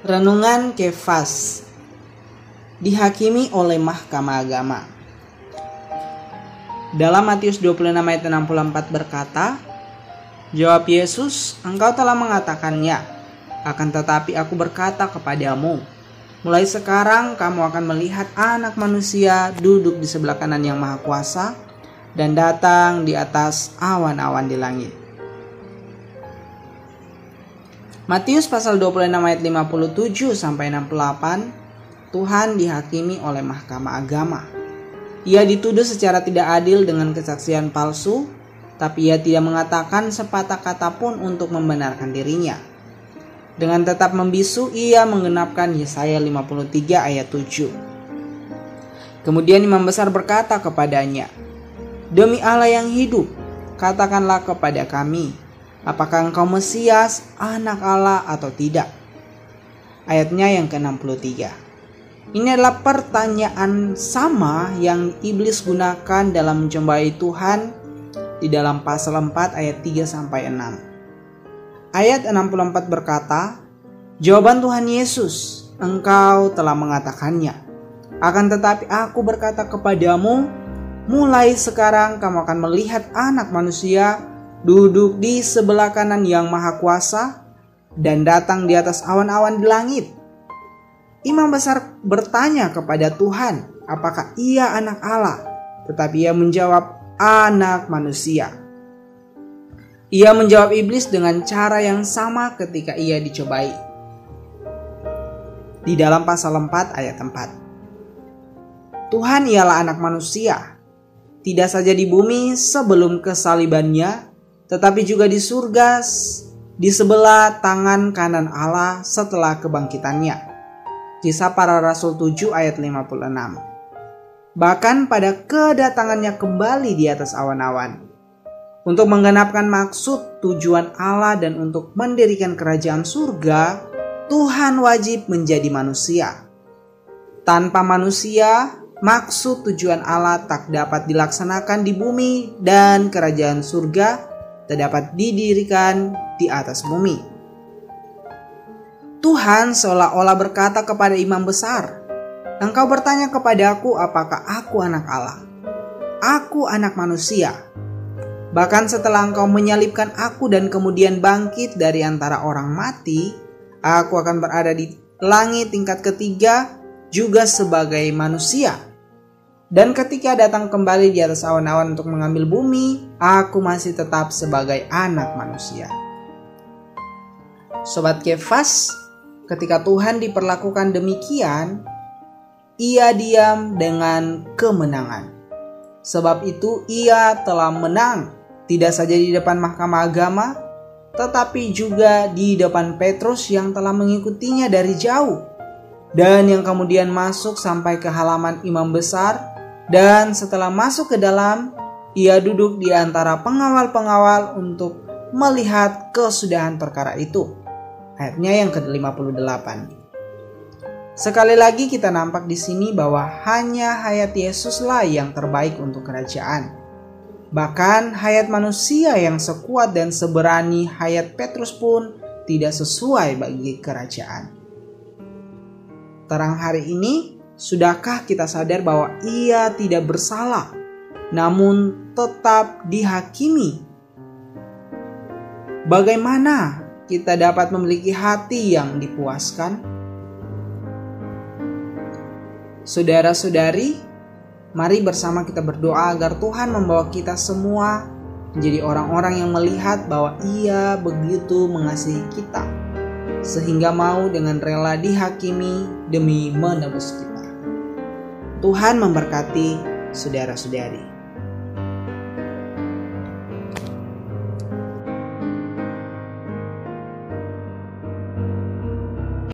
Renungan Kefas dihakimi oleh Mahkamah Agama. Dalam Matius 26 ayat 64 berkata, Jawab Yesus, engkau telah mengatakannya, akan tetapi aku berkata kepadamu, mulai sekarang kamu akan melihat anak manusia duduk di sebelah kanan yang maha kuasa dan datang di atas awan-awan di langit. Matius pasal 26 ayat 57 sampai 68, Tuhan dihakimi oleh mahkamah agama. Ia dituduh secara tidak adil dengan kesaksian palsu, tapi ia tidak mengatakan sepatah kata pun untuk membenarkan dirinya. Dengan tetap membisu, ia menggenapkan Yesaya 53 ayat 7. Kemudian imam besar berkata kepadanya, Demi Allah yang hidup, katakanlah kepada kami, Apakah engkau Mesias, anak Allah atau tidak? Ayatnya yang ke-63. Ini adalah pertanyaan sama yang iblis gunakan dalam menjumpai Tuhan di dalam pasal 4 ayat 3 sampai 6. Ayat 64 berkata, Jawaban Tuhan Yesus, engkau telah mengatakannya. Akan tetapi aku berkata kepadamu, mulai sekarang kamu akan melihat anak manusia duduk di sebelah kanan yang maha kuasa dan datang di atas awan-awan di langit. Imam besar bertanya kepada Tuhan, apakah ia anak Allah? Tetapi ia menjawab, anak manusia. Ia menjawab iblis dengan cara yang sama ketika ia dicobai. Di dalam pasal 4 ayat 4. Tuhan ialah anak manusia, tidak saja di bumi sebelum kesalibannya, tetapi juga di surga di sebelah tangan kanan Allah setelah kebangkitannya. Kisah para Rasul 7 ayat 56. Bahkan pada kedatangannya kembali di atas awan-awan. Untuk menggenapkan maksud tujuan Allah dan untuk mendirikan kerajaan surga, Tuhan wajib menjadi manusia. Tanpa manusia, maksud tujuan Allah tak dapat dilaksanakan di bumi dan kerajaan surga terdapat didirikan di atas bumi. Tuhan seolah-olah berkata kepada imam besar, Engkau bertanya kepadaku apakah aku anak Allah? Aku anak manusia. Bahkan setelah engkau menyalibkan aku dan kemudian bangkit dari antara orang mati, aku akan berada di langit tingkat ketiga juga sebagai manusia dan ketika datang kembali di atas awan-awan untuk mengambil bumi, aku masih tetap sebagai anak manusia. Sobat Kefas, ketika Tuhan diperlakukan demikian, ia diam dengan kemenangan. Sebab itu ia telah menang, tidak saja di depan mahkamah agama, tetapi juga di depan Petrus yang telah mengikutinya dari jauh. Dan yang kemudian masuk sampai ke halaman imam besar dan setelah masuk ke dalam, ia duduk di antara pengawal-pengawal untuk melihat kesudahan perkara itu. Ayatnya yang ke-58. Sekali lagi kita nampak di sini bahwa hanya hayat Yesuslah yang terbaik untuk kerajaan. Bahkan hayat manusia yang sekuat dan seberani hayat Petrus pun tidak sesuai bagi kerajaan. Terang hari ini Sudahkah kita sadar bahwa ia tidak bersalah, namun tetap dihakimi? Bagaimana kita dapat memiliki hati yang dipuaskan? Saudara-saudari, mari bersama kita berdoa agar Tuhan membawa kita semua menjadi orang-orang yang melihat bahwa Ia begitu mengasihi kita, sehingga mau dengan rela dihakimi demi menebus kita. Tuhan memberkati saudara-saudari.